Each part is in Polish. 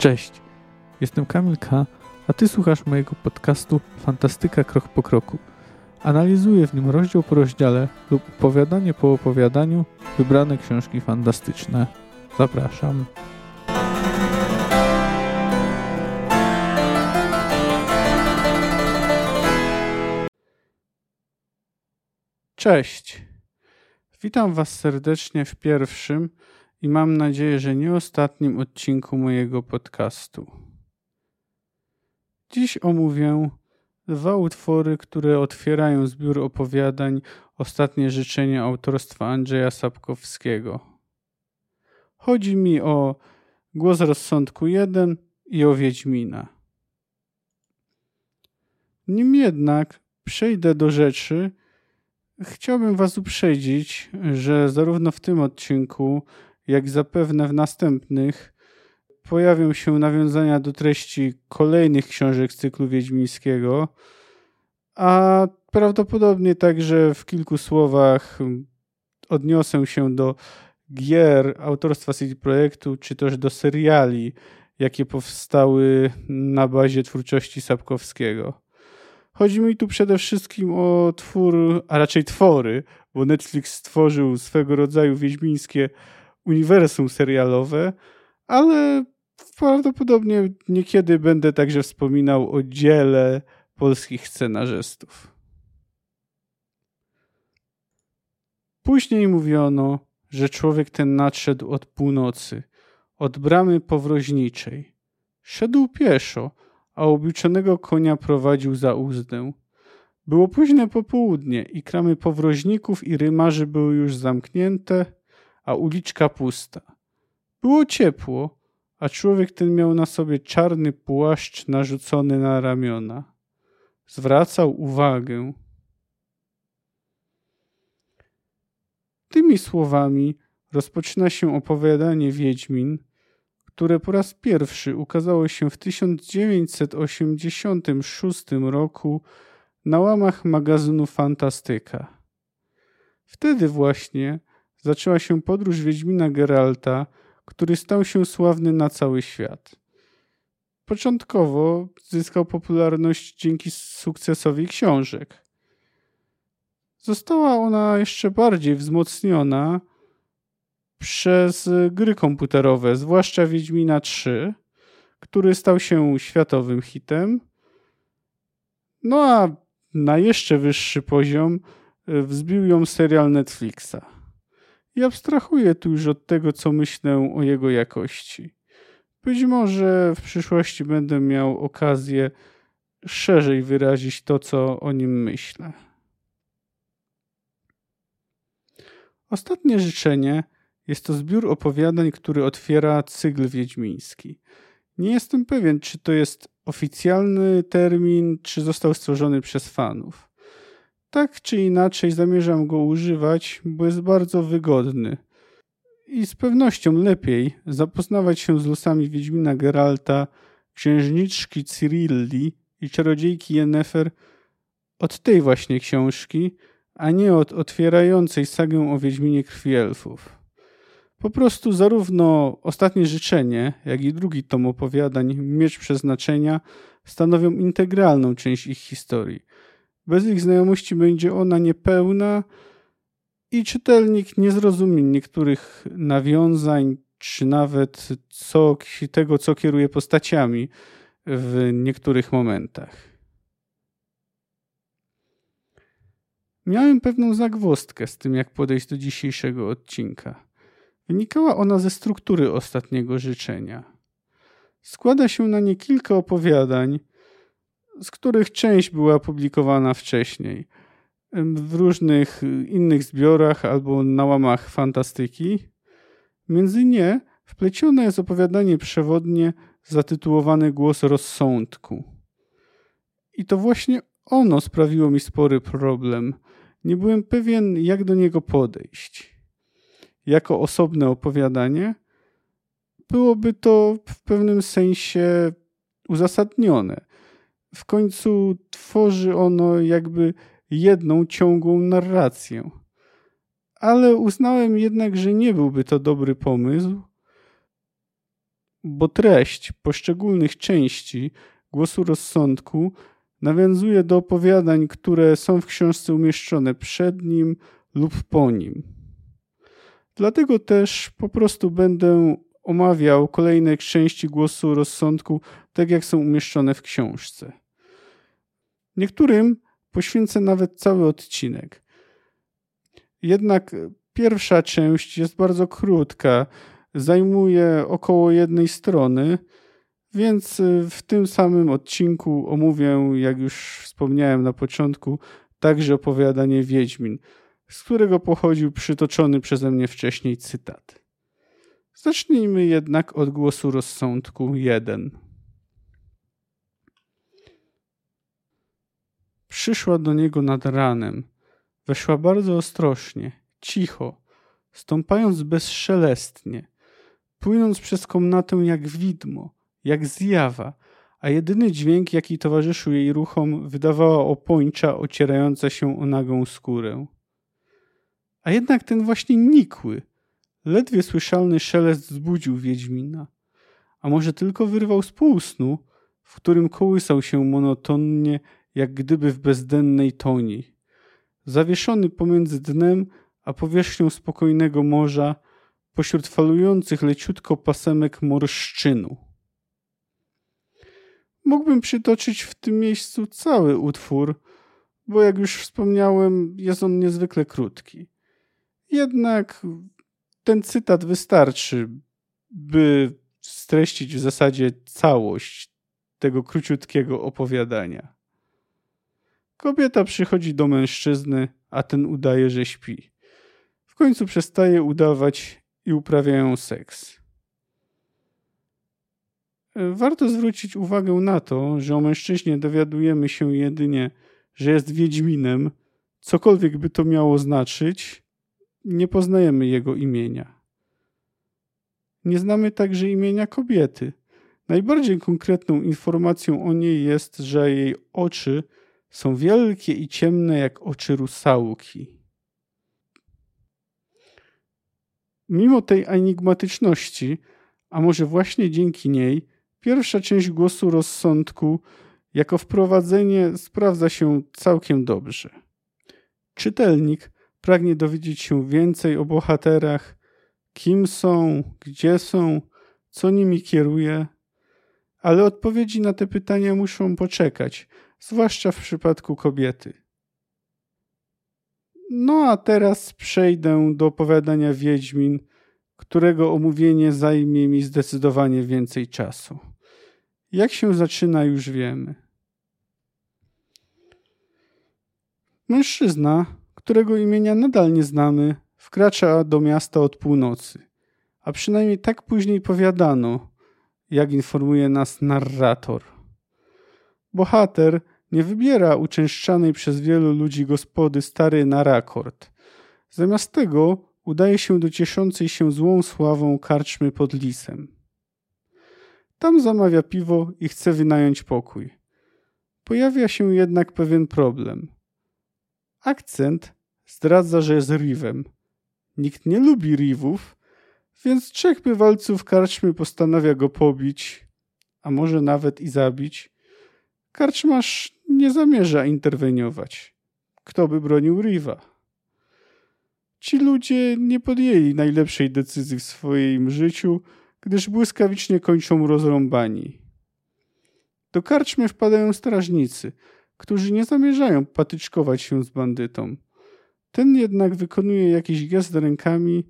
Cześć, jestem Kamil K., a Ty słuchasz mojego podcastu Fantastyka Krok po Kroku. Analizuję w nim rozdział po rozdziale lub opowiadanie po opowiadaniu wybrane książki fantastyczne. Zapraszam. Cześć. Witam Was serdecznie w pierwszym i mam nadzieję, że nie ostatnim odcinku mojego podcastu. Dziś omówię dwa utwory, które otwierają zbiór opowiadań Ostatnie życzenie autorstwa Andrzeja Sapkowskiego. Chodzi mi o Głos rozsądku 1 i o Wiedźmina. Nim jednak przejdę do rzeczy, chciałbym Was uprzedzić, że zarówno w tym odcinku, jak zapewne w następnych, pojawią się nawiązania do treści kolejnych książek z cyklu wiedźmińskiego, a prawdopodobnie także w kilku słowach odniosę się do gier autorstwa CD Projektu, czy też do seriali, jakie powstały na bazie twórczości Sapkowskiego. Chodzi mi tu przede wszystkim o twór, a raczej twory, bo Netflix stworzył swego rodzaju wiedźmińskie uniwersum serialowe, ale prawdopodobnie niekiedy będę także wspominał o dziele polskich scenarzystów. Później mówiono, że człowiek ten nadszedł od północy, od bramy powroźniczej. Szedł pieszo, a obliczonego konia prowadził za uzdę. Było późne popołudnie i kramy powroźników i rymarzy były już zamknięte, a uliczka pusta. Było ciepło, a człowiek ten miał na sobie czarny płaszcz narzucony na ramiona. Zwracał uwagę. Tymi słowami rozpoczyna się opowiadanie Wiedźmin, które po raz pierwszy ukazało się w 1986 roku na łamach magazynu Fantastyka. Wtedy właśnie zaczęła się podróż Wiedźmina Geralta, który stał się sławny na cały świat. Początkowo zyskał popularność dzięki sukcesowi książek. Została ona jeszcze bardziej wzmocniona przez gry komputerowe, zwłaszcza Wiedźmina 3, który stał się światowym hitem. No a na jeszcze wyższy poziom e, wzbił ją serial Netflixa. I abstrahuję tu już od tego, co myślę o jego jakości. Być może w przyszłości będę miał okazję szerzej wyrazić to, co o nim myślę. Ostatnie życzenie jest to zbiór opowiadań, który otwiera cykl wiedźmiński. Nie jestem pewien, czy to jest oficjalny termin, czy został stworzony przez fanów. Tak czy inaczej zamierzam go używać, bo jest bardzo wygodny. I z pewnością lepiej zapoznawać się z losami Wiedźmina Geralta, księżniczki Cyrilli i czarodziejki Yennefer od tej właśnie książki, a nie od otwierającej sagę o Wiedźminie Krwi Elfów. Po prostu zarówno ostatnie życzenie, jak i drugi tom opowiadań Miecz Przeznaczenia stanowią integralną część ich historii. Bez ich znajomości będzie ona niepełna i czytelnik nie zrozumie niektórych nawiązań, czy nawet co, tego, co kieruje postaciami w niektórych momentach. Miałem pewną zagwostkę z tym, jak podejść do dzisiejszego odcinka. Wynikała ona ze struktury ostatniego życzenia. Składa się na nie kilka opowiadań, z których część była publikowana wcześniej w różnych innych zbiorach albo na łamach fantastyki. Między nie wplecione jest opowiadanie przewodnie zatytułowane Głos rozsądku. I to właśnie ono sprawiło mi spory problem. Nie byłem pewien, jak do niego podejść jako osobne opowiadanie, byłoby to w pewnym sensie uzasadnione. W końcu tworzy ono jakby jedną ciągłą narrację. Ale uznałem jednak, że nie byłby to dobry pomysł, bo treść poszczególnych części głosu rozsądku nawiązuje do opowiadań, które są w książce umieszczone przed nim lub po nim. Dlatego też po prostu będę omawiał kolejne części głosu rozsądku, tak jak są umieszczone w książce. Niektórym poświęcę nawet cały odcinek. Jednak pierwsza część jest bardzo krótka, zajmuje około jednej strony, więc w tym samym odcinku omówię, jak już wspomniałem na początku, także opowiadanie Wiedźmin, z którego pochodził przytoczony przeze mnie wcześniej cytat. Zacznijmy jednak od głosu rozsądku 1. Przyszła do niego nad ranem. Weszła bardzo ostrożnie, cicho, stąpając bezszelestnie, płynąc przez komnatę jak widmo, jak zjawa, a jedyny dźwięk, jaki towarzyszył jej ruchom, wydawała opończa ocierająca się o nagą skórę. A jednak ten właśnie nikły, ledwie słyszalny szelest zbudził Wiedźmina. A może tylko wyrwał z półsnu, w którym kołysał się monotonnie, jak gdyby w bezdennej toni. Zawieszony pomiędzy dnem a powierzchnią spokojnego morza, pośród falujących leciutko pasemek morszczynu. Mógłbym przytoczyć w tym miejscu cały utwór, bo jak już wspomniałem, jest on niezwykle krótki. Jednak ten cytat wystarczy, by streścić w zasadzie całość tego króciutkiego opowiadania. Kobieta przychodzi do mężczyzny, a ten udaje, że śpi. W końcu przestaje udawać i uprawiają seks. Warto zwrócić uwagę na to, że o mężczyźnie dowiadujemy się jedynie, że jest wiedźminem, cokolwiek by to miało znaczyć, nie poznajemy jego imienia. Nie znamy także imienia kobiety. Najbardziej konkretną informacją o niej jest, że jej oczy są wielkie i ciemne jak oczy rusałki. Mimo tej enigmatyczności, a może właśnie dzięki niej, pierwsza część głosu rozsądku jako wprowadzenie sprawdza się całkiem dobrze. Czytelnik pragnie dowiedzieć się więcej o bohaterach, kim są, gdzie są, co nimi kieruje, ale odpowiedzi na te pytania muszą poczekać, zwłaszcza w przypadku kobiety. No a teraz przejdę do opowiadania Wiedźmin, którego omówienie zajmie mi zdecydowanie więcej czasu. Jak się zaczyna, już wiemy. Mężczyzna, którego imienia nadal nie znamy, wkracza do miasta od północy. A przynajmniej tak później powiadano, jak informuje nas narrator. Bohater nie wybiera uczęszczanej przez wielu ludzi gospody stary na rakord. Zamiast tego udaje się do cieszącej się złą sławą karczmy pod lisem. Tam zamawia piwo i chce wynająć pokój. Pojawia się jednak pewien problem. Akcent zdradza, że jest rivem. Nikt nie lubi rivów, więc trzech bywalców karczmy postanawia go pobić, a może nawet i zabić. Karczmasz nie zamierza interweniować. Kto by bronił Riva? Ci ludzie nie podjęli najlepszej decyzji w swoim życiu, gdyż błyskawicznie kończą rozrąbani. Do karczmy wpadają strażnicy, którzy nie zamierzają patyczkować się z bandytą. Ten jednak wykonuje jakiś gest rękami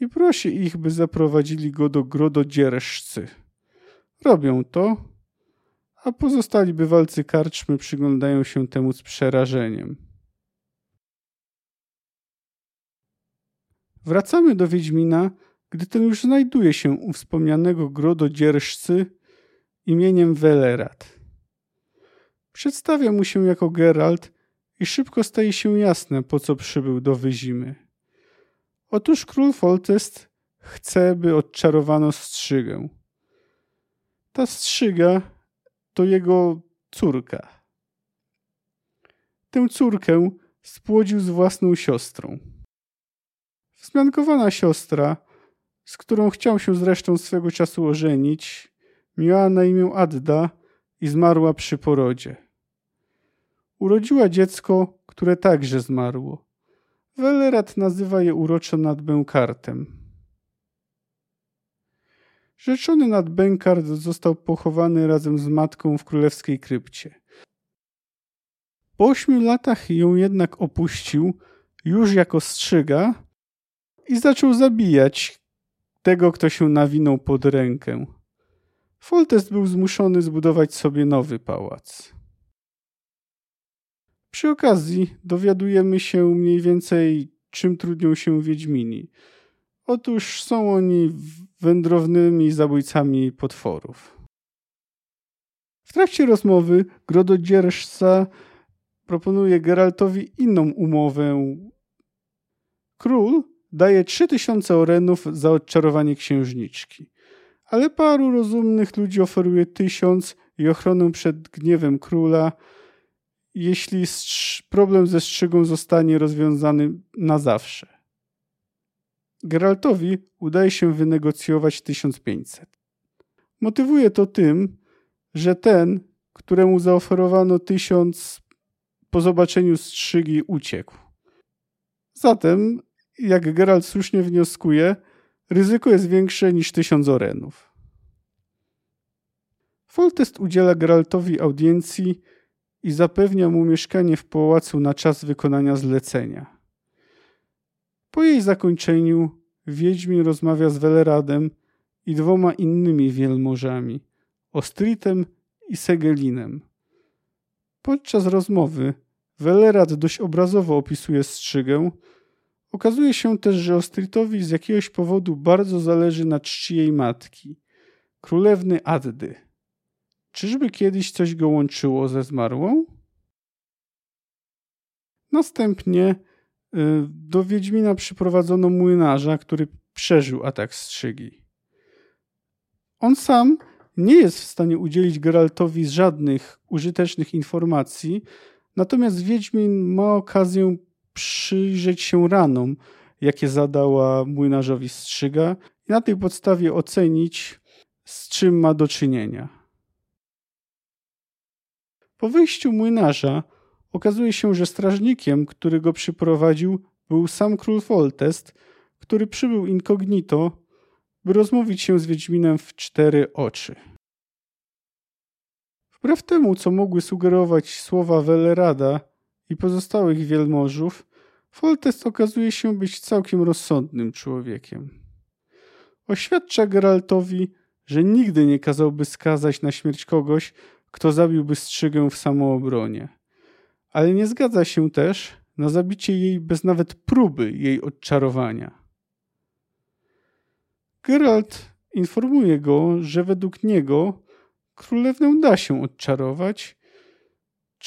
i prosi ich, by zaprowadzili go do grododzierżcy. Robią to, a pozostali bywalcy karczmy przyglądają się temu z przerażeniem. Wracamy do Wiedźmina, gdy ten już znajduje się u wspomnianego grododzierżcy imieniem Welerat. Przedstawia mu się jako Geralt i szybko staje się jasne, po co przybył do Wyzimy. Otóż król Foltest chce, by odczarowano strzygę. Ta strzyga to jego córka. Tę córkę spłodził z własną siostrą. Wzmiankowana siostra z którą chciał się zresztą swego czasu ożenić, miała na imię Adda i zmarła przy porodzie. Urodziła dziecko, które także zmarło. Welerat nazywa je uroczo Nadbękartem. Rzeczony Nadbękart został pochowany razem z matką w królewskiej krypcie. Po ośmiu latach ją jednak opuścił, już jako strzyga, i zaczął zabijać tego, kto się nawinął pod rękę. Foltest był zmuszony zbudować sobie nowy pałac. Przy okazji dowiadujemy się mniej więcej, czym trudnią się Wiedźmini. Otóż są oni wędrownymi zabójcami potworów. W trakcie rozmowy Grododzierżca proponuje Geraltowi inną umowę. Król daje 3000 orenów za odczarowanie księżniczki, ale paru rozumnych ludzi oferuje tysiąc i ochronę przed gniewem króla, jeśli problem ze strzygą zostanie rozwiązany na zawsze. Geraltowi udaje się wynegocjować 1500. Motywuje to tym, że ten, któremu zaoferowano tysiąc po zobaczeniu strzygi uciekł. Zatem, jak Geralt słusznie wnioskuje, ryzyko jest większe niż tysiąc orenów. Foltest udziela Geraltowi audiencji i zapewnia mu mieszkanie w pałacu na czas wykonania zlecenia. Po jej zakończeniu Wiedźmin rozmawia z Weleradem i dwoma innymi wielmożami, Ostritem i Segelinem. Podczas rozmowy Welerad dość obrazowo opisuje strzygę. Okazuje się też, że Ostritowi z jakiegoś powodu bardzo zależy na czci jej matki, królewny Addy. Czyżby kiedyś coś go łączyło ze zmarłą? Następnie y, do Wiedźmina przyprowadzono młynarza, który przeżył atak strzygi. On sam nie jest w stanie udzielić Geraltowi żadnych użytecznych informacji, natomiast Wiedźmin ma okazję przyjrzeć się ranom, jakie zadała młynarzowi strzyga i na tej podstawie ocenić, z czym ma do czynienia. Po wyjściu młynarza okazuje się, że strażnikiem, który go przyprowadził, był sam król Foltest, który przybył incognito, by rozmówić się z Wiedźminem w cztery oczy. Wbrew temu, co mogły sugerować słowa Welerada i pozostałych wielmożów, Foltest okazuje się być całkiem rozsądnym człowiekiem. Oświadcza Geraltowi, że nigdy nie kazałby skazać na śmierć kogoś, kto zabiłby strzygę w samoobronie. Ale nie zgadza się też na zabicie jej bez nawet próby jej odczarowania. Geralt informuje go, że według niego Królewnę da się odczarować.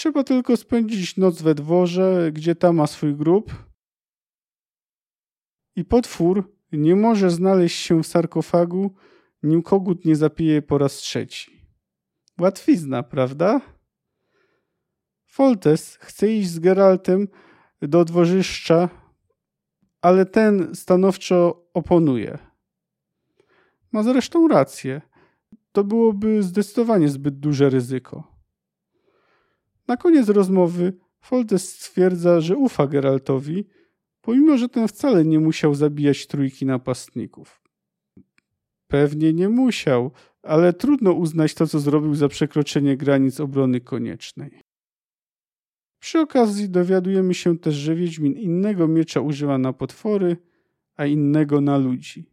Trzeba tylko spędzić noc we dworze, gdzie ta ma swój grób. I potwór nie może znaleźć się w sarkofagu, nim kogut nie zapije po raz trzeci. Łatwizna, prawda? Foltes chce iść z Geraltem do dworzyszcza, ale ten stanowczo oponuje. Ma zresztą rację to byłoby zdecydowanie zbyt duże ryzyko. Na koniec rozmowy Foltest stwierdza, że ufa Geraltowi, pomimo że ten wcale nie musiał zabijać trójki napastników. Pewnie nie musiał, ale trudno uznać to, co zrobił za przekroczenie granic obrony koniecznej. Przy okazji dowiadujemy się też, że Wiedźmin innego miecza używa na potwory, a innego na ludzi.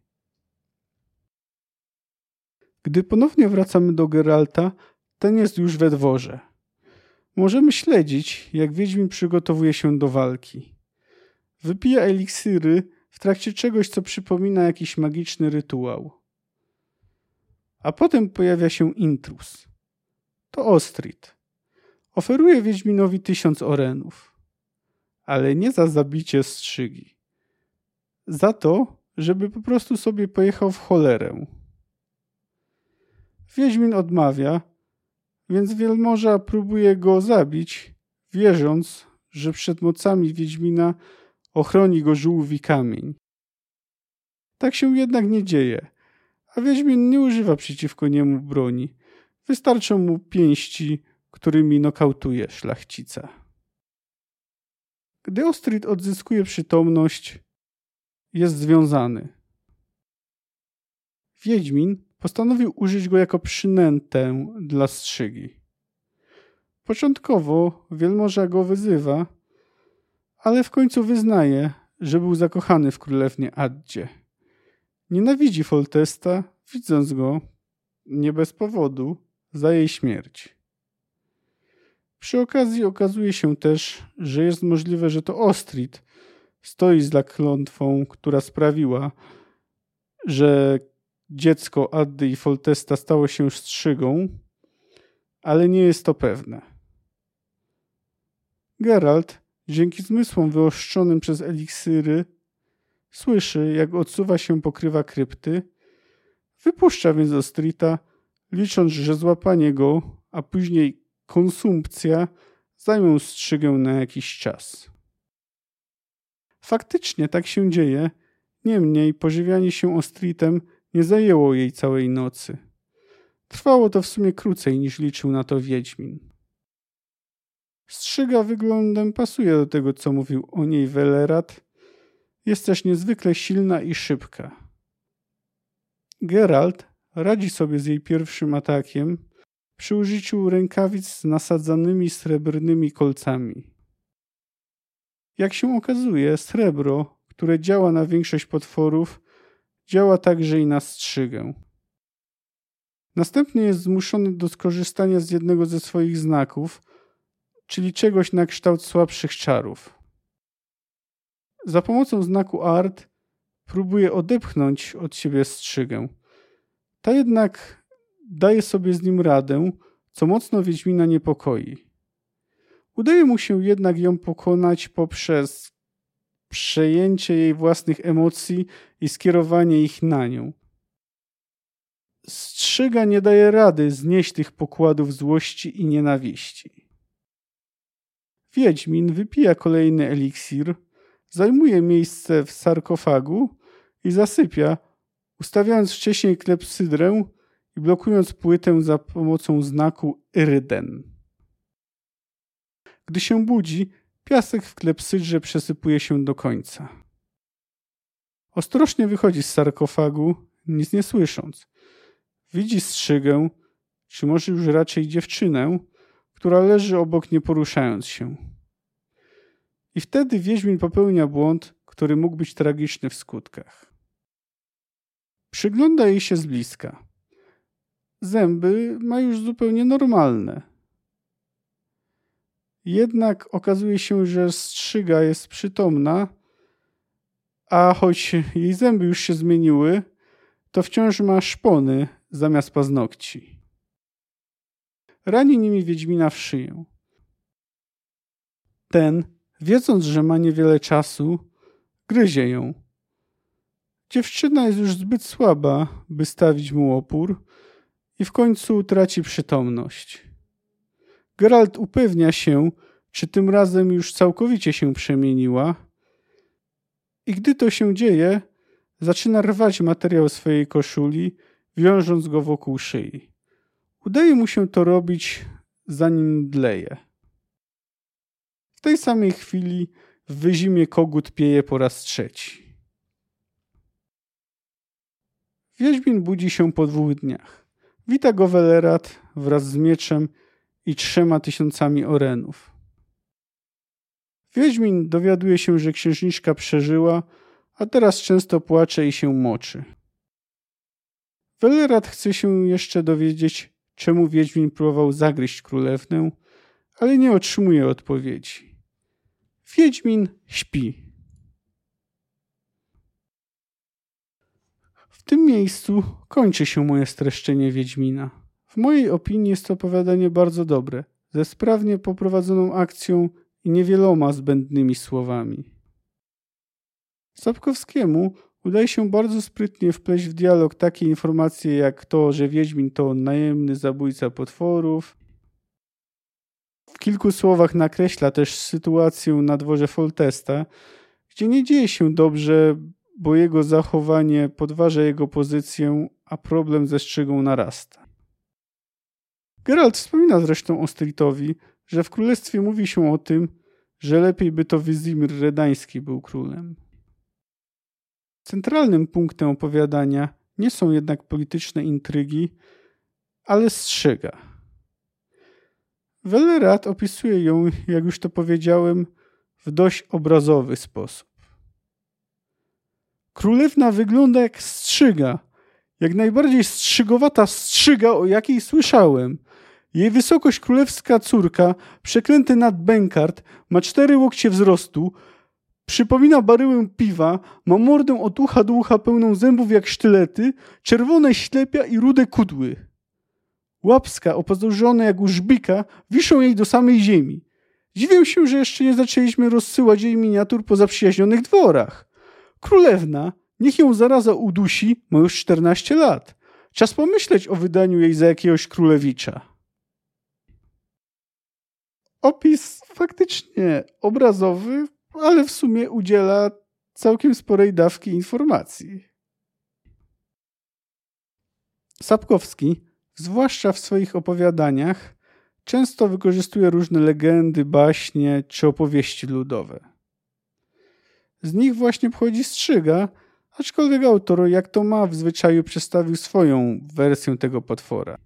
Gdy ponownie wracamy do Geralta, ten jest już we dworze. Możemy śledzić, jak Wiedźmin przygotowuje się do walki. Wypija eliksiry w trakcie czegoś, co przypomina jakiś magiczny rytuał. A potem pojawia się intrus. To Ostrid. Oferuje Wiedźminowi tysiąc orenów. Ale nie za zabicie strzygi. Za to, żeby po prostu sobie pojechał w cholerę. Wiedźmin odmawia, więc wielmoża próbuje go zabić, wierząc, że przed mocami Wiedźmina ochroni go żółwi kamień. Tak się jednak nie dzieje, a Wiedźmin nie używa przeciwko niemu broni. Wystarczą mu pięści, którymi nokautuje szlachcica. Gdy Ostrid odzyskuje przytomność, jest związany. Wiedźmin postanowił użyć go jako przynętę dla strzygi. Początkowo wielmoża go wyzywa, ale w końcu wyznaje, że był zakochany w królewnie Addzie. Nienawidzi Foltesta, widząc go, nie bez powodu, za jej śmierć. Przy okazji okazuje się też, że jest możliwe, że to Ostrid stoi za klątwą, która sprawiła, że dziecko Addy i Foltesta stało się strzygą, ale nie jest to pewne. Geralt, dzięki zmysłom wyoszczonym przez eliksiry, słyszy, jak odsuwa się pokrywa krypty, wypuszcza więc Ostrita, licząc, że złapanie go, a później konsumpcja zajmą strzygę na jakiś czas. Faktycznie tak się dzieje, niemniej pożywianie się Ostritem nie zajęło jej całej nocy. Trwało to w sumie krócej niż liczył na to Wiedźmin. Strzyga wyglądem pasuje do tego, co mówił o niej Welerat. Jest też niezwykle silna i szybka. Geralt radzi sobie z jej pierwszym atakiem przy użyciu rękawic z nasadzanymi srebrnymi kolcami. Jak się okazuje, srebro, które działa na większość potworów, działa także i na strzygę. Następnie jest zmuszony do skorzystania z jednego ze swoich znaków, czyli czegoś na kształt słabszych czarów. Za pomocą znaku art próbuje odepchnąć od siebie strzygę. Ta jednak daje sobie z nim radę, co mocno Wiedźmina niepokoi. Udaje mu się jednak ją pokonać poprzez przejęcie jej własnych emocji i skierowanie ich na nią. Strzyga nie daje rady znieść tych pokładów złości i nienawiści. Wiedźmin wypija kolejny eliksir, zajmuje miejsce w sarkofagu i zasypia, ustawiając wcześniej klepsydrę i blokując płytę za pomocą znaku Iryden. Gdy się budzi, piasek w klepsydrze przesypuje się do końca. Ostrożnie wychodzi z sarkofagu, nic nie słysząc. Widzi strzygę, czy może już raczej dziewczynę, która leży obok nie poruszając się. I wtedy Wiedźmin popełnia błąd, który mógł być tragiczny w skutkach. Przygląda jej się z bliska. Zęby ma już zupełnie normalne. Jednak okazuje się, że strzyga jest przytomna, a choć jej zęby już się zmieniły, to wciąż ma szpony zamiast paznokci. Rani nimi Wiedźmina w szyję. Ten, wiedząc, że ma niewiele czasu, gryzie ją. Dziewczyna jest już zbyt słaba, by stawić mu opór i w końcu traci przytomność. Geralt upewnia się, czy tym razem już całkowicie się przemieniła i gdy to się dzieje, zaczyna rwać materiał swojej koszuli, wiążąc go wokół szyi. Udaje mu się to robić, zanim dleje. W tej samej chwili w wyzimie kogut pieje po raz trzeci. Wiedźmin budzi się po dwóch dniach. Wita go Welerat wraz z mieczem i trzema tysiącami orenów. Wiedźmin dowiaduje się, że księżniczka przeżyła, a teraz często płacze i się moczy. Welerat chce się jeszcze dowiedzieć, czemu Wiedźmin próbował zagryźć królewnę, ale nie otrzymuje odpowiedzi. Wiedźmin śpi. W tym miejscu kończy się moje streszczenie Wiedźmina. W mojej opinii jest to opowiadanie bardzo dobre, ze sprawnie poprowadzoną akcją i niewieloma zbędnymi słowami. Sapkowskiemu udaje się bardzo sprytnie wpleść w dialog takie informacje jak to, że Wiedźmin to najemny zabójca potworów. W kilku słowach nakreśla też sytuację na dworze Foltesta, gdzie nie dzieje się dobrze, bo jego zachowanie podważa jego pozycję, a problem ze strzygą narasta. Geralt wspomina zresztą Ostritowi, że w królestwie mówi się o tym, że lepiej by to Wizimir Redański był królem. Centralnym punktem opowiadania nie są jednak polityczne intrygi, ale strzyga. Wellerat opisuje ją, jak już to powiedziałem, w dość obrazowy sposób. Królewna wygląda jak strzyga, jak najbardziej strzygowata strzyga, o jakiej słyszałem. Jej wysokość królewska córka, przeklęty nad Benkart, ma cztery łokcie wzrostu, przypomina baryłę piwa, ma mordę od ucha do ucha pełną zębów jak sztylety, czerwone ślepia i rude kudły. Łapska, opazdurzone jak u żbika, wiszą jej do samej ziemi. Dziwię się, że jeszcze nie zaczęliśmy rozsyłać jej miniatur po zaprzyjaźnionych dworach. Królewna, niech ją zaraza udusi, ma już 14 lat. Czas pomyśleć o wydaniu jej za jakiegoś królewicza. Opis faktycznie obrazowy, ale w sumie udziela całkiem sporej dawki informacji. Sapkowski, zwłaszcza w swoich opowiadaniach, często wykorzystuje różne legendy, baśnie czy opowieści ludowe. Z nich właśnie pochodzi strzyga, aczkolwiek autor, jak to ma w zwyczaju, przedstawił swoją wersję tego potwora.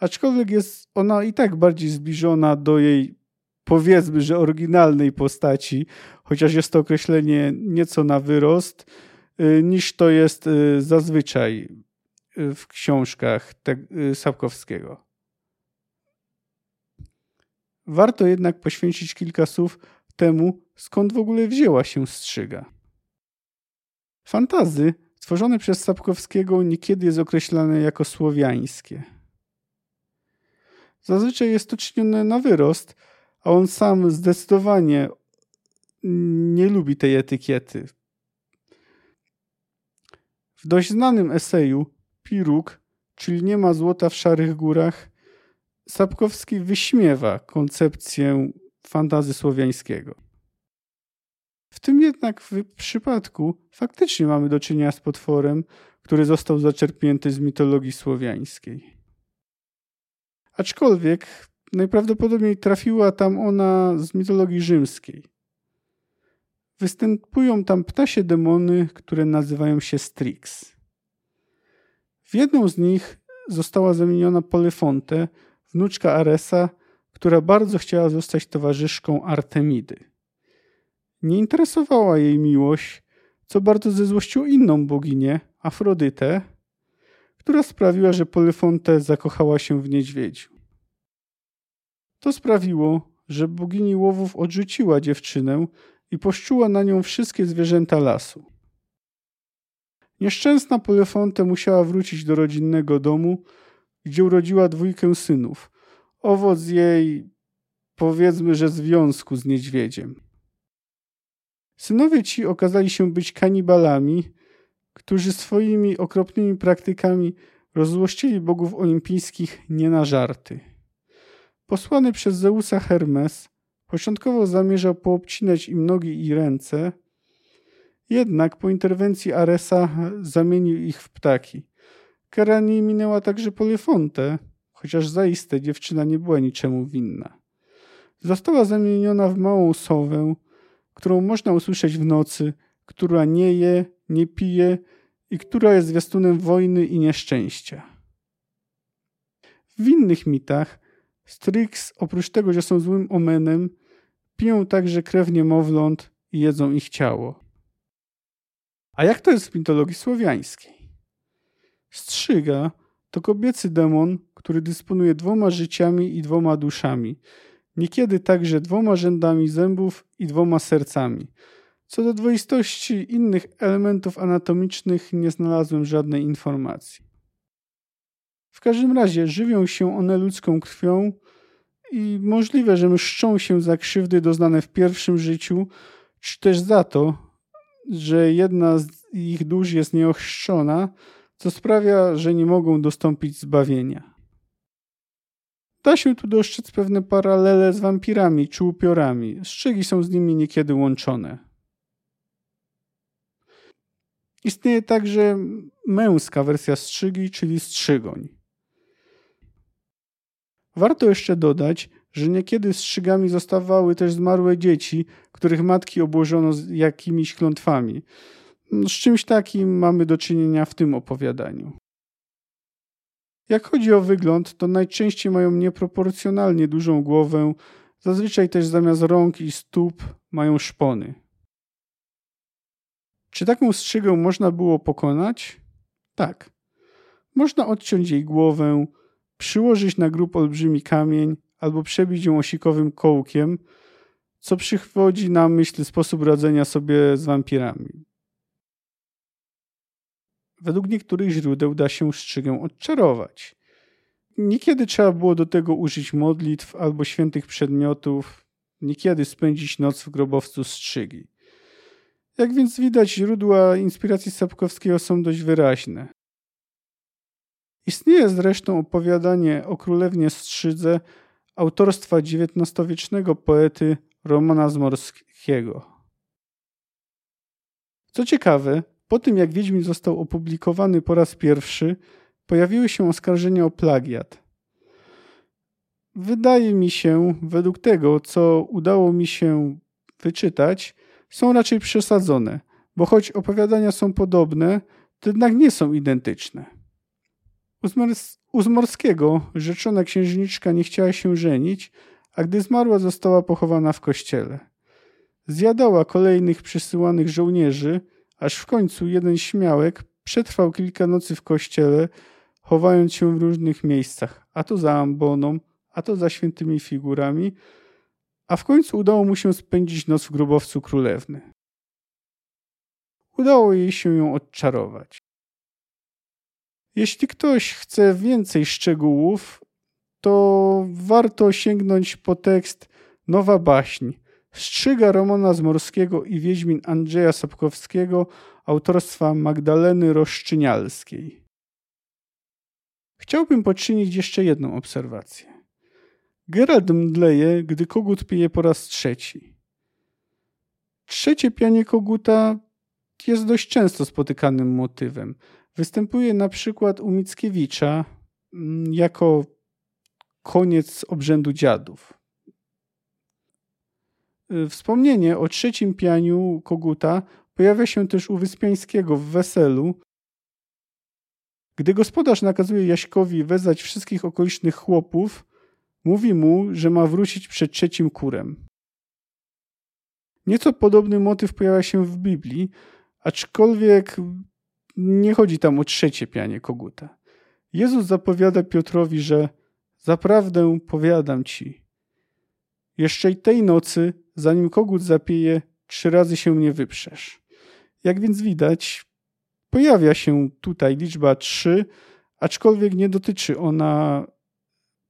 Aczkolwiek jest ona i tak bardziej zbliżona do jej, powiedzmy, że oryginalnej postaci, chociaż jest to określenie nieco na wyrost, y, niż to jest y, zazwyczaj y, w książkach Sapkowskiego. Warto jednak poświęcić kilka słów temu, skąd w ogóle wzięła się strzyga. Fantazy tworzone przez Sapkowskiego niekiedy jest określane jako słowiańskie. Zazwyczaj jest to czynione na wyrost, a on sam zdecydowanie nie lubi tej etykiety. W dość znanym eseju Piruk, czyli nie ma złota w szarych górach, Sapkowski wyśmiewa koncepcję fantazy słowiańskiego. W tym jednak w przypadku faktycznie mamy do czynienia z potworem, który został zaczerpnięty z mitologii słowiańskiej. Aczkolwiek najprawdopodobniej trafiła tam ona z mitologii rzymskiej. Występują tam ptasie demony, które nazywają się Strix. W jedną z nich została zamieniona Polyfonte, wnuczka Aresa, która bardzo chciała zostać towarzyszką Artemidy. Nie interesowała jej miłość, co bardzo zezłościło inną boginię, Afrodytę, która sprawiła, że Polyfonte zakochała się w niedźwiedziu. To sprawiło, że bogini łowów odrzuciła dziewczynę i poszczuła na nią wszystkie zwierzęta lasu. Nieszczęsna Polyfonte musiała wrócić do rodzinnego domu, gdzie urodziła dwójkę synów, owoc jej, powiedzmy, że związku z niedźwiedziem. Synowie ci okazali się być kanibalami, którzy swoimi okropnymi praktykami rozzłościli bogów olimpijskich nie na żarty. Posłany przez Zeusa Hermes początkowo zamierzał poobcinać im nogi i ręce, jednak po interwencji Aresa zamienił ich w ptaki. Kara nie minęła także Polyfontę, chociaż zaiste dziewczyna nie była niczemu winna. Została zamieniona w małą sowę, którą można usłyszeć w nocy, która nie je, nie pije i która jest zwiastunem wojny i nieszczęścia. W innych mitach Strix, oprócz tego, że są złym omenem, piją także krew niemowląt i jedzą ich ciało. A jak to jest w mitologii słowiańskiej? Strzyga to kobiecy demon, który dysponuje dwoma życiami i dwoma duszami, niekiedy także dwoma rzędami zębów i dwoma sercami. Co do dwoistości innych elementów anatomicznych nie znalazłem żadnej informacji. W każdym razie żywią się one ludzką krwią i możliwe, że mszczą się za krzywdy doznane w pierwszym życiu, czy też za to, że jedna z ich dusz jest nieochrzczona, co sprawia, że nie mogą dostąpić zbawienia. Da się tu dostrzec pewne paralele z wampirami czy upiorami. Strzygi są z nimi niekiedy łączone. Istnieje także męska wersja strzygi, czyli strzygoń. Warto jeszcze dodać, że niekiedy strzygami zostawały też zmarłe dzieci, których matki obłożono jakimiś klątwami. Z czymś takim mamy do czynienia w tym opowiadaniu. Jak chodzi o wygląd, to najczęściej mają nieproporcjonalnie dużą głowę, zazwyczaj też zamiast rąk i stóp mają szpony. Czy taką strzygę można było pokonać? Tak. Można odciąć jej głowę, przyłożyć na grób olbrzymi kamień albo przebić ją osikowym kołkiem, co przywodzi na myśl sposób radzenia sobie z wampirami. Według niektórych źródeł da się strzygę odczarować. Niekiedy trzeba było do tego użyć modlitw albo świętych przedmiotów, niekiedy spędzić noc w grobowcu strzygi. Jak więc widać, źródła inspiracji Sapkowskiego są dość wyraźne. Istnieje zresztą opowiadanie o królewnie Strzydze autorstwa XIX-wiecznego poety Romana Zmorskiego. Co ciekawe, po tym jak Wiedźmin został opublikowany po raz pierwszy, pojawiły się oskarżenia o plagiat. Wydaje mi się, według tego, co udało mi się wyczytać, są raczej przesadzone, bo choć opowiadania są podobne, to jednak nie są identyczne. U Zmorskiego rzeczona księżniczka nie chciała się żenić, a gdy zmarła została pochowana w kościele. Zjadała kolejnych przysyłanych żołnierzy, aż w końcu jeden śmiałek przetrwał kilka nocy w kościele, chowając się w różnych miejscach, a to za amboną, a to za świętymi figurami, a w końcu udało mu się spędzić noc w grobowcu królewny. Udało jej się ją odczarować. Jeśli ktoś chce więcej szczegółów, to warto sięgnąć po tekst Nowa Baśń Strzyga Romana Zmorskiego i Wiedźmin Andrzeja Sapkowskiego autorstwa Magdaleny Roszczynialskiej. Chciałbym poczynić jeszcze jedną obserwację. Gerald mdleje, gdy kogut pije po raz trzeci. Trzecie pianie koguta jest dość często spotykanym motywem. Występuje na przykład u Mickiewicza mm, jako koniec obrzędu dziadów. Y, wspomnienie o trzecim pianiu koguta pojawia się też u Wyspiańskiego w Weselu, gdy gospodarz nakazuje Jaśkowi wezwać wszystkich okolicznych chłopów, mówi mu, że ma wrócić przed trzecim kurem. Nieco podobny motyw pojawia się w Biblii, aczkolwiek nie chodzi tam o trzecie pianie koguta. Jezus zapowiada Piotrowi, że zaprawdę powiadam ci, jeszcze i tej nocy, zanim kogut zapieje, trzy razy się mnie wyprzesz. Jak więc widać, pojawia się tutaj liczba trzy, aczkolwiek nie dotyczy ona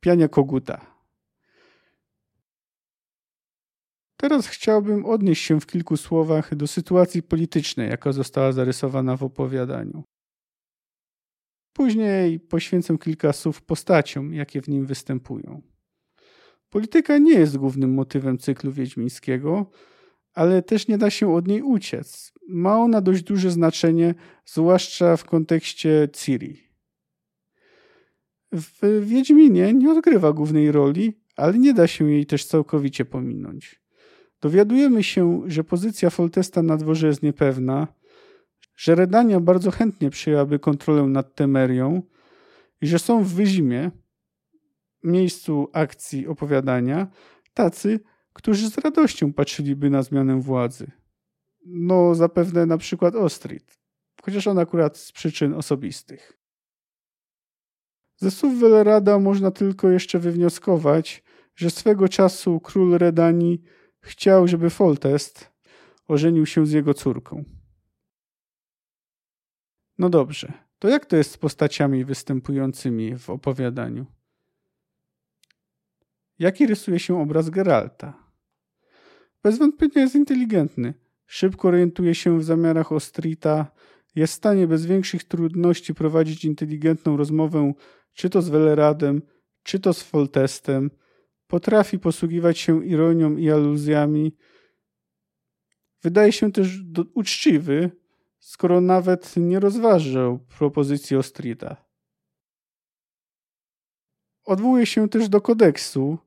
piania koguta. Teraz chciałbym odnieść się w kilku słowach do sytuacji politycznej, jaka została zarysowana w opowiadaniu. Później poświęcę kilka słów postaciom, jakie w nim występują. Polityka nie jest głównym motywem cyklu wiedźmińskiego, ale też nie da się od niej uciec. Ma ona dość duże znaczenie, zwłaszcza w kontekście Ciri. W Wiedźminie nie odgrywa głównej roli, ale nie da się jej też całkowicie pominąć. Dowiadujemy się, że pozycja Foltesta na dworze jest niepewna, że Redania bardzo chętnie przyjęłaby kontrolę nad Temerią i że są w Wyzimie, miejscu akcji opowiadania, tacy, którzy z radością patrzyliby na zmianę władzy. No, zapewne na przykład Ostrid, chociaż on akurat z przyczyn osobistych. Ze słów Welerada można tylko jeszcze wywnioskować, że swego czasu król Redanii chciał, żeby Foltest ożenił się z jego córką. No dobrze, to jak to jest z postaciami występującymi w opowiadaniu? Jaki rysuje się obraz Geralta? Bez wątpienia jest inteligentny, szybko orientuje się w zamiarach Ostrita, jest w stanie bez większych trudności prowadzić inteligentną rozmowę czy to z Weleradem, czy to z Foltestem, potrafi posługiwać się ironią i aluzjami. Wydaje się też uczciwy, skoro nawet nie rozważył propozycji Ostrida. Odwołuje się też do kodeksu,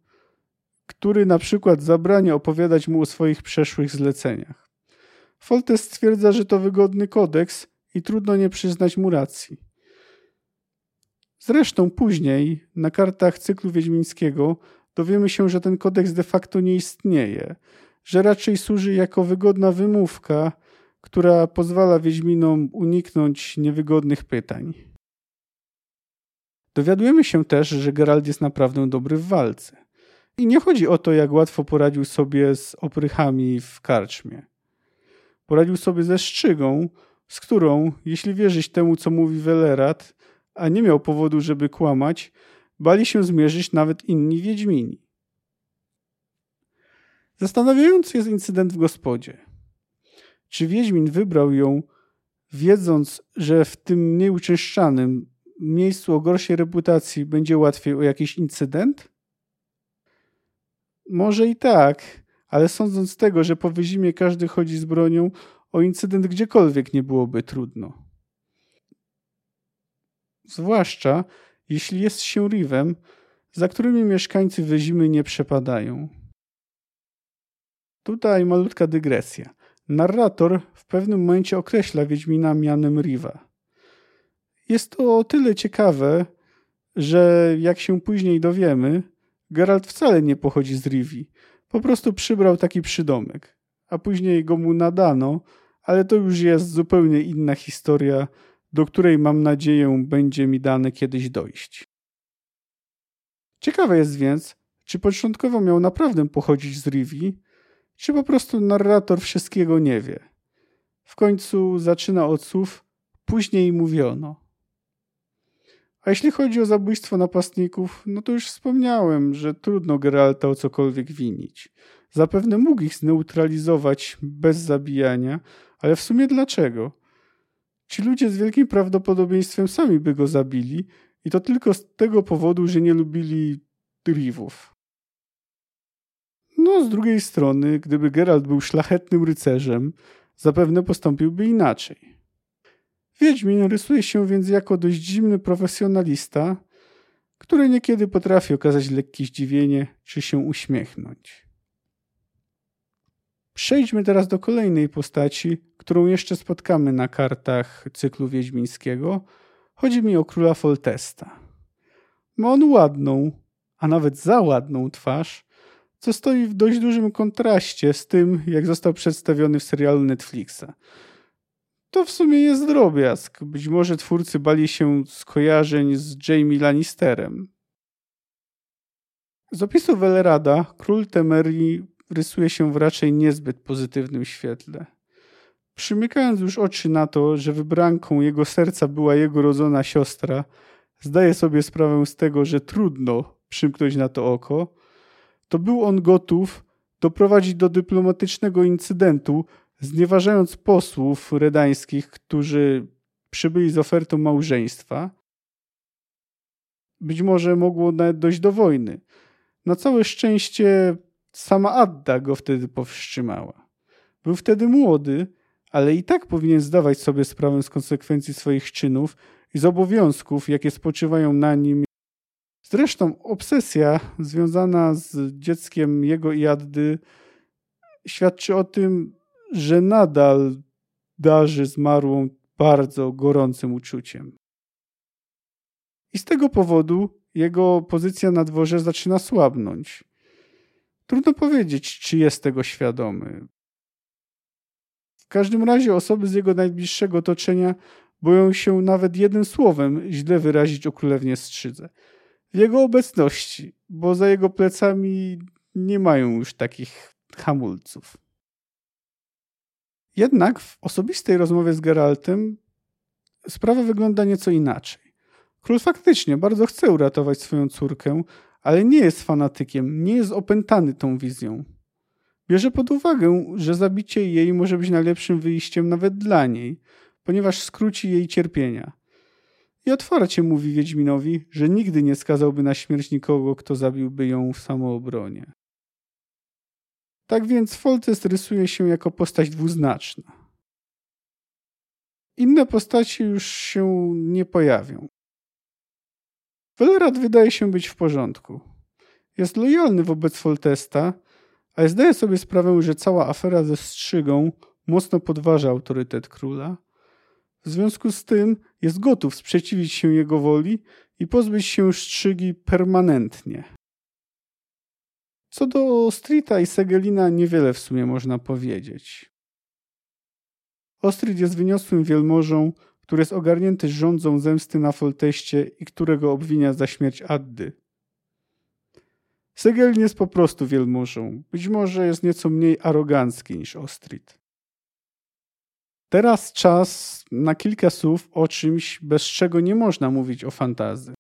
który na przykład zabrania opowiadać mu o swoich przeszłych zleceniach. Foltes stwierdza, że to wygodny kodeks i trudno nie przyznać mu racji. Zresztą później, na kartach cyklu wiedźmińskiego, dowiemy się, że ten kodeks de facto nie istnieje, że raczej służy jako wygodna wymówka, która pozwala wiedźminom uniknąć niewygodnych pytań. Dowiadujemy się też, że Geralt jest naprawdę dobry w walce. I nie chodzi o to, jak łatwo poradził sobie z oprychami w karczmie. Poradził sobie ze szczygą, z którą, jeśli wierzyć temu, co mówi Welerat, a nie miał powodu, żeby kłamać, bali się zmierzyć nawet inni Wiedźmini. Zastanawiający jest incydent w gospodzie. Czy Wiedźmin wybrał ją, wiedząc, że w tym mniej uczęszczanym miejscu o gorszej reputacji będzie łatwiej o jakiś incydent? Może i tak, ale sądząc z tego, że po wyzimie każdy chodzi z bronią, o incydent gdziekolwiek nie byłoby trudno. Zwłaszcza jeśli jest się Rivem, za którymi mieszkańcy wyzimy nie przepadają. Tutaj malutka dygresja. Narrator w pewnym momencie określa Wiedźmina mianem Riva. Jest to o tyle ciekawe, że jak się później dowiemy, Geralt wcale nie pochodzi z Rivi. Po prostu przybrał taki przydomek, a później go mu nadano, ale to już jest zupełnie inna historia, do której mam nadzieję będzie mi dane kiedyś dojść. Ciekawe jest więc, czy początkowo miał naprawdę pochodzić z Rivi, czy po prostu narrator wszystkiego nie wie. W końcu zaczyna od słów później mówiono. A jeśli chodzi o zabójstwo napastników, no to już wspomniałem, że trudno Geralta o cokolwiek winić. Zapewne mógł ich zneutralizować bez zabijania, ale w sumie dlaczego? Ci ludzie z wielkim prawdopodobieństwem sami by go zabili i to tylko z tego powodu, że nie lubili Rivów. No, z drugiej strony, gdyby Geralt był szlachetnym rycerzem, zapewne postąpiłby inaczej. Wiedźmin rysuje się więc jako dość zimny profesjonalista, który niekiedy potrafi okazać lekkie zdziwienie czy się uśmiechnąć. Przejdźmy teraz do kolejnej postaci, którą jeszcze spotkamy na kartach cyklu wiedźmińskiego. Chodzi mi o króla Foltesta. Ma on ładną, a nawet za ładną twarz, co stoi w dość dużym kontraście z tym, jak został przedstawiony w serialu Netflixa – to w sumie jest drobiazg. Być może twórcy bali się skojarzeń z Jamie Lannisterem. Z opisu Welerada król Temerii rysuje się w raczej niezbyt pozytywnym świetle. Przymykając już oczy na to, że wybranką jego serca była jego rodzona siostra, zdaje sobie sprawę z tego, że trudno przymknąć na to oko, to był on gotów doprowadzić do dyplomatycznego incydentu, znieważając posłów redańskich, którzy przybyli z ofertą małżeństwa. Być może mogło nawet dojść do wojny. Na całe szczęście sama Adda go wtedy powstrzymała. Był wtedy młody, ale i tak powinien zdawać sobie sprawę z konsekwencji swoich czynów i z obowiązków, jakie spoczywają na nim. Zresztą obsesja związana z dzieckiem jego i Addy świadczy o tym, że nadal darzy zmarłą bardzo gorącym uczuciem. I z tego powodu jego pozycja na dworze zaczyna słabnąć. Trudno powiedzieć, czy jest tego świadomy. W każdym razie osoby z jego najbliższego otoczenia boją się nawet jednym słowem źle wyrazić o królewnie Strzydze. W jego obecności, bo za jego plecami nie mają już takich hamulców. Jednak w osobistej rozmowie z Geraltem sprawa wygląda nieco inaczej. Król faktycznie bardzo chce uratować swoją córkę, ale nie jest fanatykiem, nie jest opętany tą wizją. Bierze pod uwagę, że zabicie jej może być najlepszym wyjściem nawet dla niej, ponieważ skróci jej cierpienia. I otwarcie mówi Wiedźminowi, że nigdy nie skazałby na śmierć nikogo, kto zabiłby ją w samoobronie. Tak więc Foltest rysuje się jako postać dwuznaczna. inne postaci już się nie pojawią. Welrad wydaje się być w porządku. Jest lojalny wobec Foltesta, ale zdaje sobie sprawę, że cała afera ze strzygą mocno podważa autorytet króla. W związku z tym jest gotów sprzeciwić się jego woli i pozbyć się strzygi permanentnie. Co do Streeta i Segelina niewiele w sumie można powiedzieć. Ostrid jest wyniosłym wielmożą, który jest ogarnięty rządzą zemsty na Folteście i którego obwinia za śmierć Addy. Segelin jest po prostu wielmożą. Być może jest nieco mniej arogancki niż Ostrid. Teraz czas na kilka słów o czymś, bez czego nie można mówić o fantazy.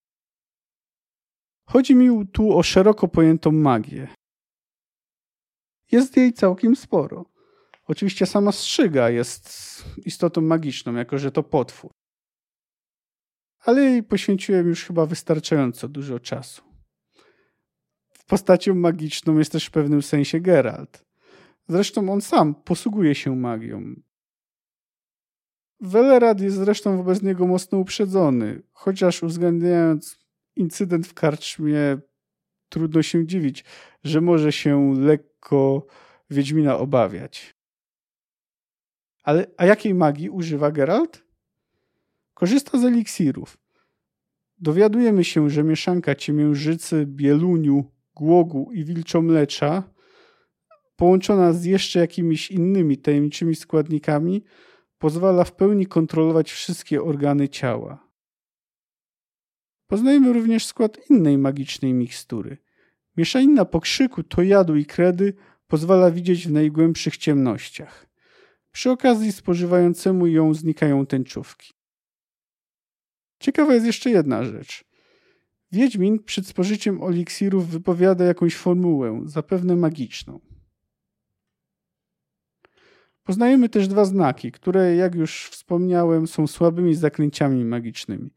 Chodzi mi tu o szeroko pojętą magię. Jest jej całkiem sporo. Oczywiście sama strzyga jest istotą magiczną, jako że to potwór. Ale jej poświęciłem już chyba wystarczająco dużo czasu. W postacią magiczną jest też w pewnym sensie Geralt. Zresztą on sam posługuje się magią. Welerad jest zresztą wobec niego mocno uprzedzony, chociaż uwzględniając incydent w karczmie, trudno się dziwić, że może się lekko Wiedźmina obawiać. Ale a jakiej magii używa Geralt? Korzysta z eliksirów. Dowiadujemy się, że mieszanka ciemiężycy, bieluniu, głogu i wilczomlecza połączona z jeszcze jakimiś innymi tajemniczymi składnikami pozwala w pełni kontrolować wszystkie organy ciała. Poznajemy również skład innej magicznej mikstury. Mieszanina pokrzyku, tojadu i kredy pozwala widzieć w najgłębszych ciemnościach. Przy okazji spożywającemu ją znikają tęczówki. Ciekawa jest jeszcze jedna rzecz. Wiedźmin przed spożyciem eliksirów wypowiada jakąś formułę, zapewne magiczną. Poznajemy też dwa znaki, które, jak już wspomniałem, są słabymi zaklęciami magicznymi.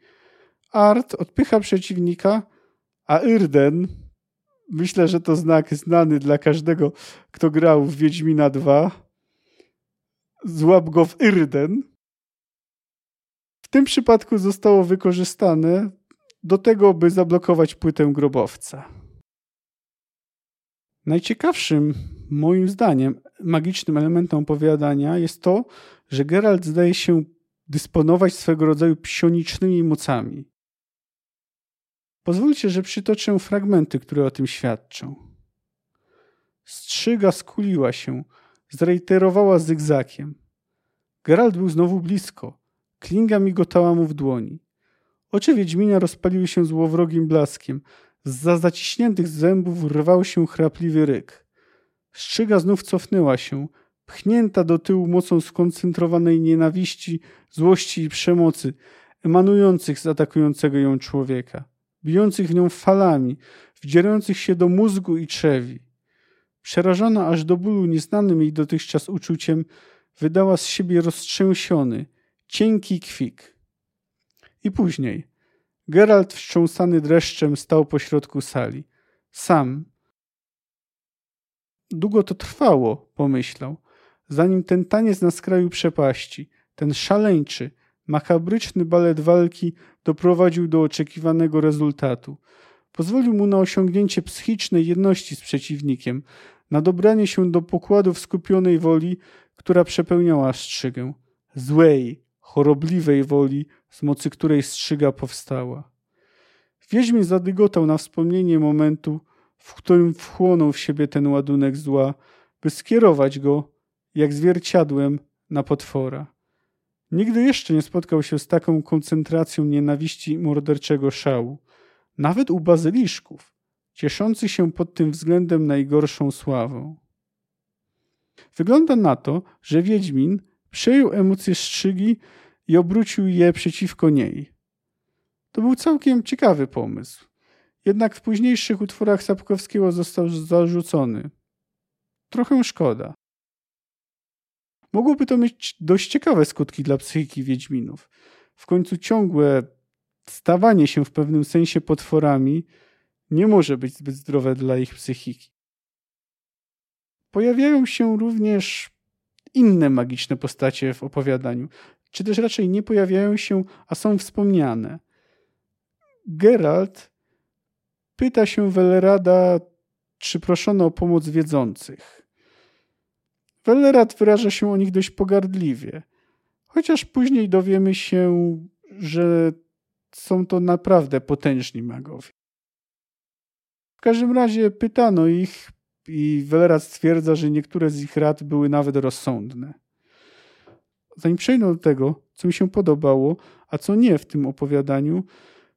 Art odpycha przeciwnika, a Irden, myślę, że to znak znany dla każdego, kto grał w Wiedźmina 2, złap go w Irden. W tym przypadku zostało wykorzystane do tego, by zablokować płytę grobowca. Najciekawszym, moim zdaniem, magicznym elementem opowiadania jest to, że Geralt zdaje się dysponować swego rodzaju psionicznymi mocami. Pozwólcie, że przytoczę fragmenty, które o tym świadczą. Strzyga skuliła się, zreiterowała zygzakiem. Geralt był znowu blisko. Klinga migotała mu w dłoni. Oczy Wiedźmina rozpaliły się złowrogim blaskiem. Z zaciśniętych zębów rwał się chrapliwy ryk. Strzyga znów cofnęła się, pchnięta do tyłu mocą skoncentrowanej nienawiści, złości i przemocy, emanujących z atakującego ją człowieka, bijących w nią falami, wdzierających się do mózgu i trzewi. Przerażona aż do bólu nieznanym jej dotychczas uczuciem, wydała z siebie roztrzęsiony, cienki kwik. I później Geralt wstrząsany dreszczem stał pośrodku sali. Sam. Długo to trwało, pomyślał, zanim ten taniec na skraju przepaści, ten szaleńczy, makabryczny balet walki doprowadził do oczekiwanego rezultatu. Pozwolił mu na osiągnięcie psychicznej jedności z przeciwnikiem, na dobranie się do pokładów skupionej woli, która przepełniała strzygę. Złej, chorobliwej woli, z mocy której strzyga powstała. Wiedźmin zadygotał na wspomnienie momentu, w którym wchłonął w siebie ten ładunek zła, by skierować go, jak zwierciadłem, na potwora. Nigdy jeszcze nie spotkał się z taką koncentracją nienawiści i morderczego szału. Nawet u bazyliszków, cieszący się pod tym względem najgorszą sławą. Wygląda na to, że Wiedźmin przejął emocje strzygi i obrócił je przeciwko niej. To był całkiem ciekawy pomysł. Jednak w późniejszych utworach Sapkowskiego został zarzucony. Trochę szkoda. Mogłoby to mieć dość ciekawe skutki dla psychiki Wiedźminów. W końcu ciągłe stawanie się w pewnym sensie potworami nie może być zbyt zdrowe dla ich psychiki. Pojawiają się również inne magiczne postacie w opowiadaniu. czy też raczej nie pojawiają się, a są wspomniane. Geralt pyta się Welrada, czy proszono o pomoc wiedzących. Welrad wyraża się o nich dość pogardliwie, chociaż później dowiemy się, że są to naprawdę potężni magowie. Każdym razie pytano ich i Welrad stwierdza, że niektóre z ich rad były nawet rozsądne. Zanim przejdę do tego, co mi się podobało, a co nie w tym opowiadaniu,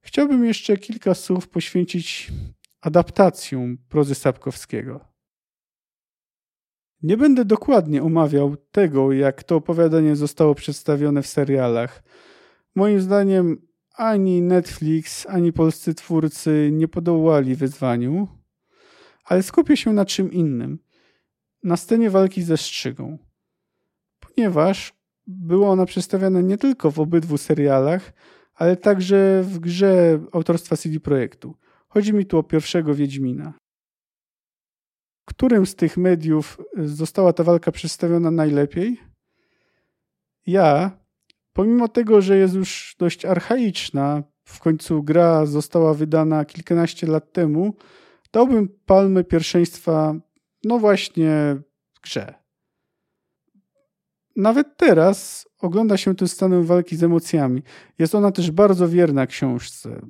chciałbym jeszcze kilka słów poświęcić adaptacjom prozy Sapkowskiego. Nie będę dokładnie omawiał tego, jak to opowiadanie zostało przedstawione w serialach. Moim zdaniem ani Netflix, ani polscy twórcy nie podołali wyzwaniu, ale skupię się na czym innym. Na scenie walki ze strzygą. Ponieważ była ona przedstawiana nie tylko w obydwu serialach, ale także w grze autorstwa CD Projektu. Chodzi mi tu o pierwszego Wiedźmina. Którym z tych mediów została ta walka przedstawiona najlepiej? Ja, pomimo tego, że jest już dość archaiczna, w końcu gra została wydana kilkanaście lat temu, dałbym palmę pierwszeństwa, no właśnie, grze. Nawet teraz ogląda się tę scenę walki z emocjami. Jest ona też bardzo wierna książce.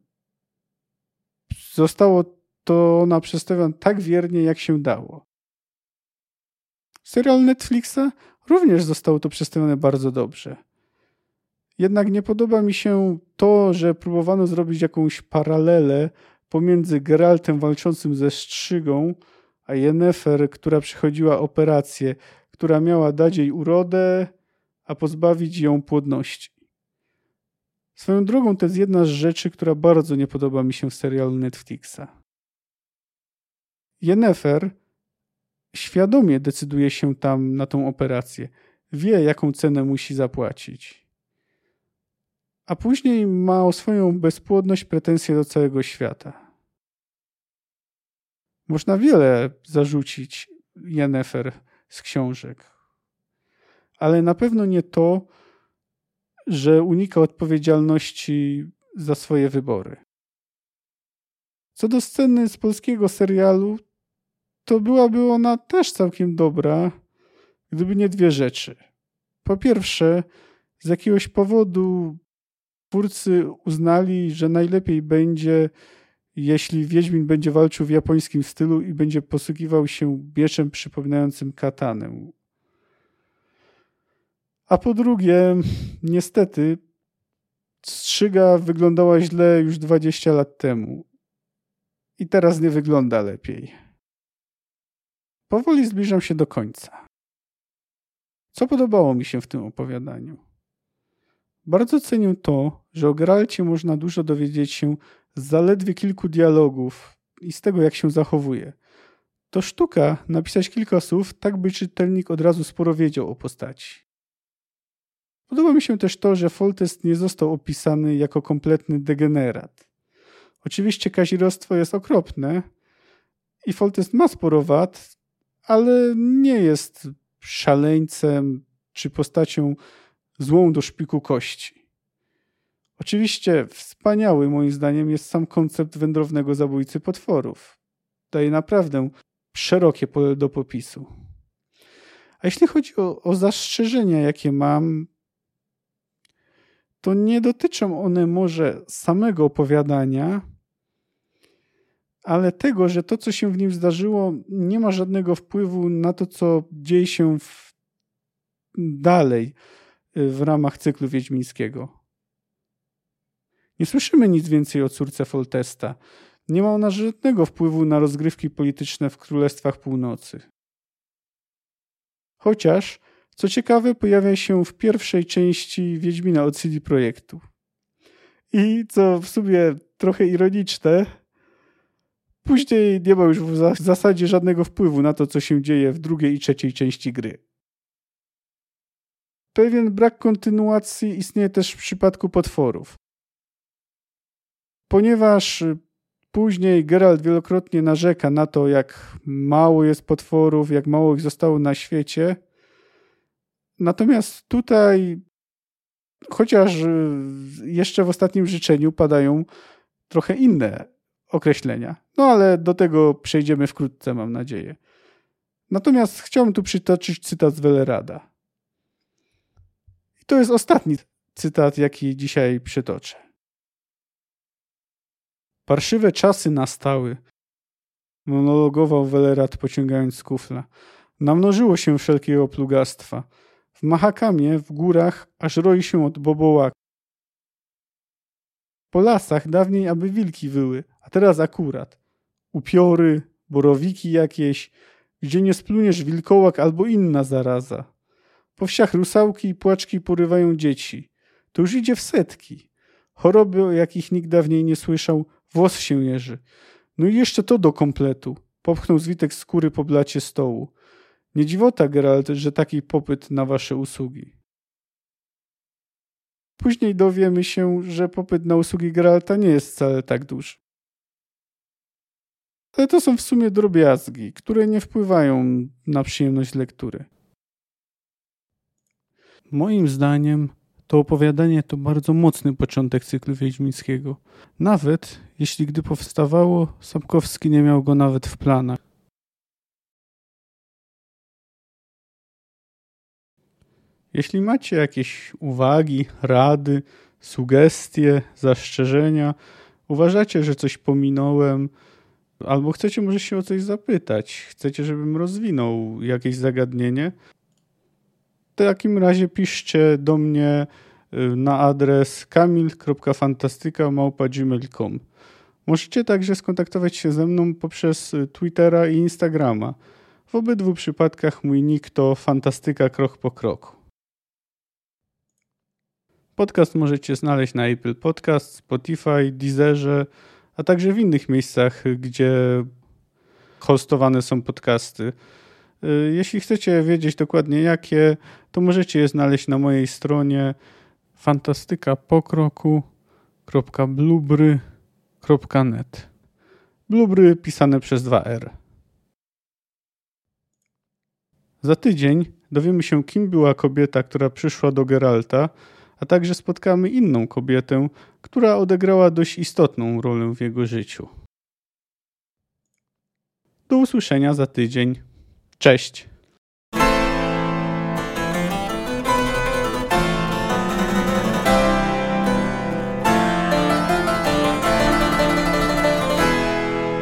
Zostało to ona przedstawiona tak wiernie, jak się dało. Serial Netflixa również zostało to przedstawione bardzo dobrze. Jednak nie podoba mi się to, że próbowano zrobić jakąś paralelę pomiędzy Geraltem walczącym ze Strzygą, a Yennefer, która przechodziła operację, która miała dać jej urodę, a pozbawić ją płodności. Swoją drogą to jest jedna z rzeczy, która bardzo nie podoba mi się w serialu Netflixa. Yennefer świadomie decyduje się tam na tą operację. Wie, jaką cenę musi zapłacić. A później ma o swoją bezpłodność pretensje do całego świata. Można wiele zarzucić Yennefer z książek, ale na pewno nie to, że unika odpowiedzialności za swoje wybory. Co do sceny z polskiego serialu, to byłaby ona też całkiem dobra, gdyby nie dwie rzeczy. Po pierwsze, z jakiegoś powodu twórcy uznali, że najlepiej będzie, jeśli Wiedźmin będzie walczył w japońskim stylu i będzie posługiwał się mieczem przypominającym katanę. A po drugie, niestety, strzyga wyglądała źle już 20 lat temu. I teraz nie wygląda lepiej. Powoli zbliżam się do końca. Co podobało mi się w tym opowiadaniu? Bardzo cenię to, że o Geralcie można dużo dowiedzieć się z zaledwie kilku dialogów i z tego, jak się zachowuje. To sztuka napisać kilka słów, tak by czytelnik od razu sporo wiedział o postaci. Podoba mi się też to, że Foltest nie został opisany jako kompletny degenerat. Oczywiście kazirostwo jest okropne i Foltest ma sporo wad, ale nie jest szaleńcem czy postacią złą do szpiku kości. Oczywiście wspaniały moim zdaniem jest sam koncept wędrownego zabójcy potworów. Daje naprawdę szerokie pole do popisu. A jeśli chodzi o, o zastrzeżenia, jakie mam, to nie dotyczą one może samego opowiadania, ale tego, że to, co się w nim zdarzyło, nie ma żadnego wpływu na to, co dzieje się w, dalej w ramach cyklu wiedźmińskiego. Nie słyszymy nic więcej o córce Foltesta. Nie ma ona żadnego wpływu na rozgrywki polityczne w Królestwach Północy. Chociaż co ciekawe, pojawia się w pierwszej części Wiedźmina od CD Projektu. I co w sumie trochę ironiczne, później nie ma już w zasadzie żadnego wpływu na to, co się dzieje w drugiej i trzeciej części gry. Pewien brak kontynuacji istnieje też w przypadku potworów. Ponieważ później Geralt wielokrotnie narzeka na to, jak mało jest potworów, jak mało ich zostało na świecie, Natomiast tutaj chociaż jeszcze w ostatnim życzeniu padają trochę inne określenia. No ale do tego przejdziemy wkrótce, mam nadzieję. Natomiast chciałbym tu przytoczyć cytat z Welerada. To jest ostatni cytat, jaki dzisiaj przytoczę. Parszywe czasy nastały, monologował Welerad pociągając kufla. Namnożyło się wszelkiego plugastwa. W Mahakamie, w górach, aż roi się od bobołak. Po lasach dawniej aby wilki wyły, a teraz akurat. Upiory, borowiki jakieś, gdzie nie spluniesz wilkołak albo inna zaraza. Po wsiach rusałki i płaczki porywają dzieci. To już idzie w setki. Choroby, o jakich nikt dawniej nie słyszał, włos się jeży. No i jeszcze to do kompletu. Popchnął zwitek skóry po blacie stołu. Nie dziwota, Geralt, że taki popyt na wasze usługi. Później dowiemy się, że popyt na usługi Geralta nie jest wcale tak duży. Ale to są w sumie drobiazgi, które nie wpływają na przyjemność lektury. Moim zdaniem to opowiadanie to bardzo mocny początek cyklu wiedźmińskiego. Nawet jeśli gdy powstawało, Sapkowski nie miał go nawet w planach. Jeśli macie jakieś uwagi, rady, sugestie, zastrzeżenia, uważacie, że coś pominąłem, albo chcecie może się o coś zapytać, chcecie, żebym rozwinął jakieś zagadnienie, takim razie piszcie do mnie y, na adres kamil.fantastyka.gmail.com Możecie także skontaktować się ze mną poprzez y, Twittera i Instagrama. W obydwu przypadkach mój nick to fantastyka krok po kroku. Podcast możecie znaleźć na Apple Podcast, Spotify, Deezerze, a także w innych miejscach, gdzie hostowane są podcasty. Y, jeśli chcecie wiedzieć dokładnie jakie, to możecie je znaleźć na mojej stronie fantastykapokroku.blubry.net Blubry pisane przez 2R. Za tydzień dowiemy się, kim była kobieta, która przyszła do Geralta, a także spotkamy inną kobietę, która odegrała dość istotną rolę w jego życiu. Do usłyszenia za tydzień. Cześć.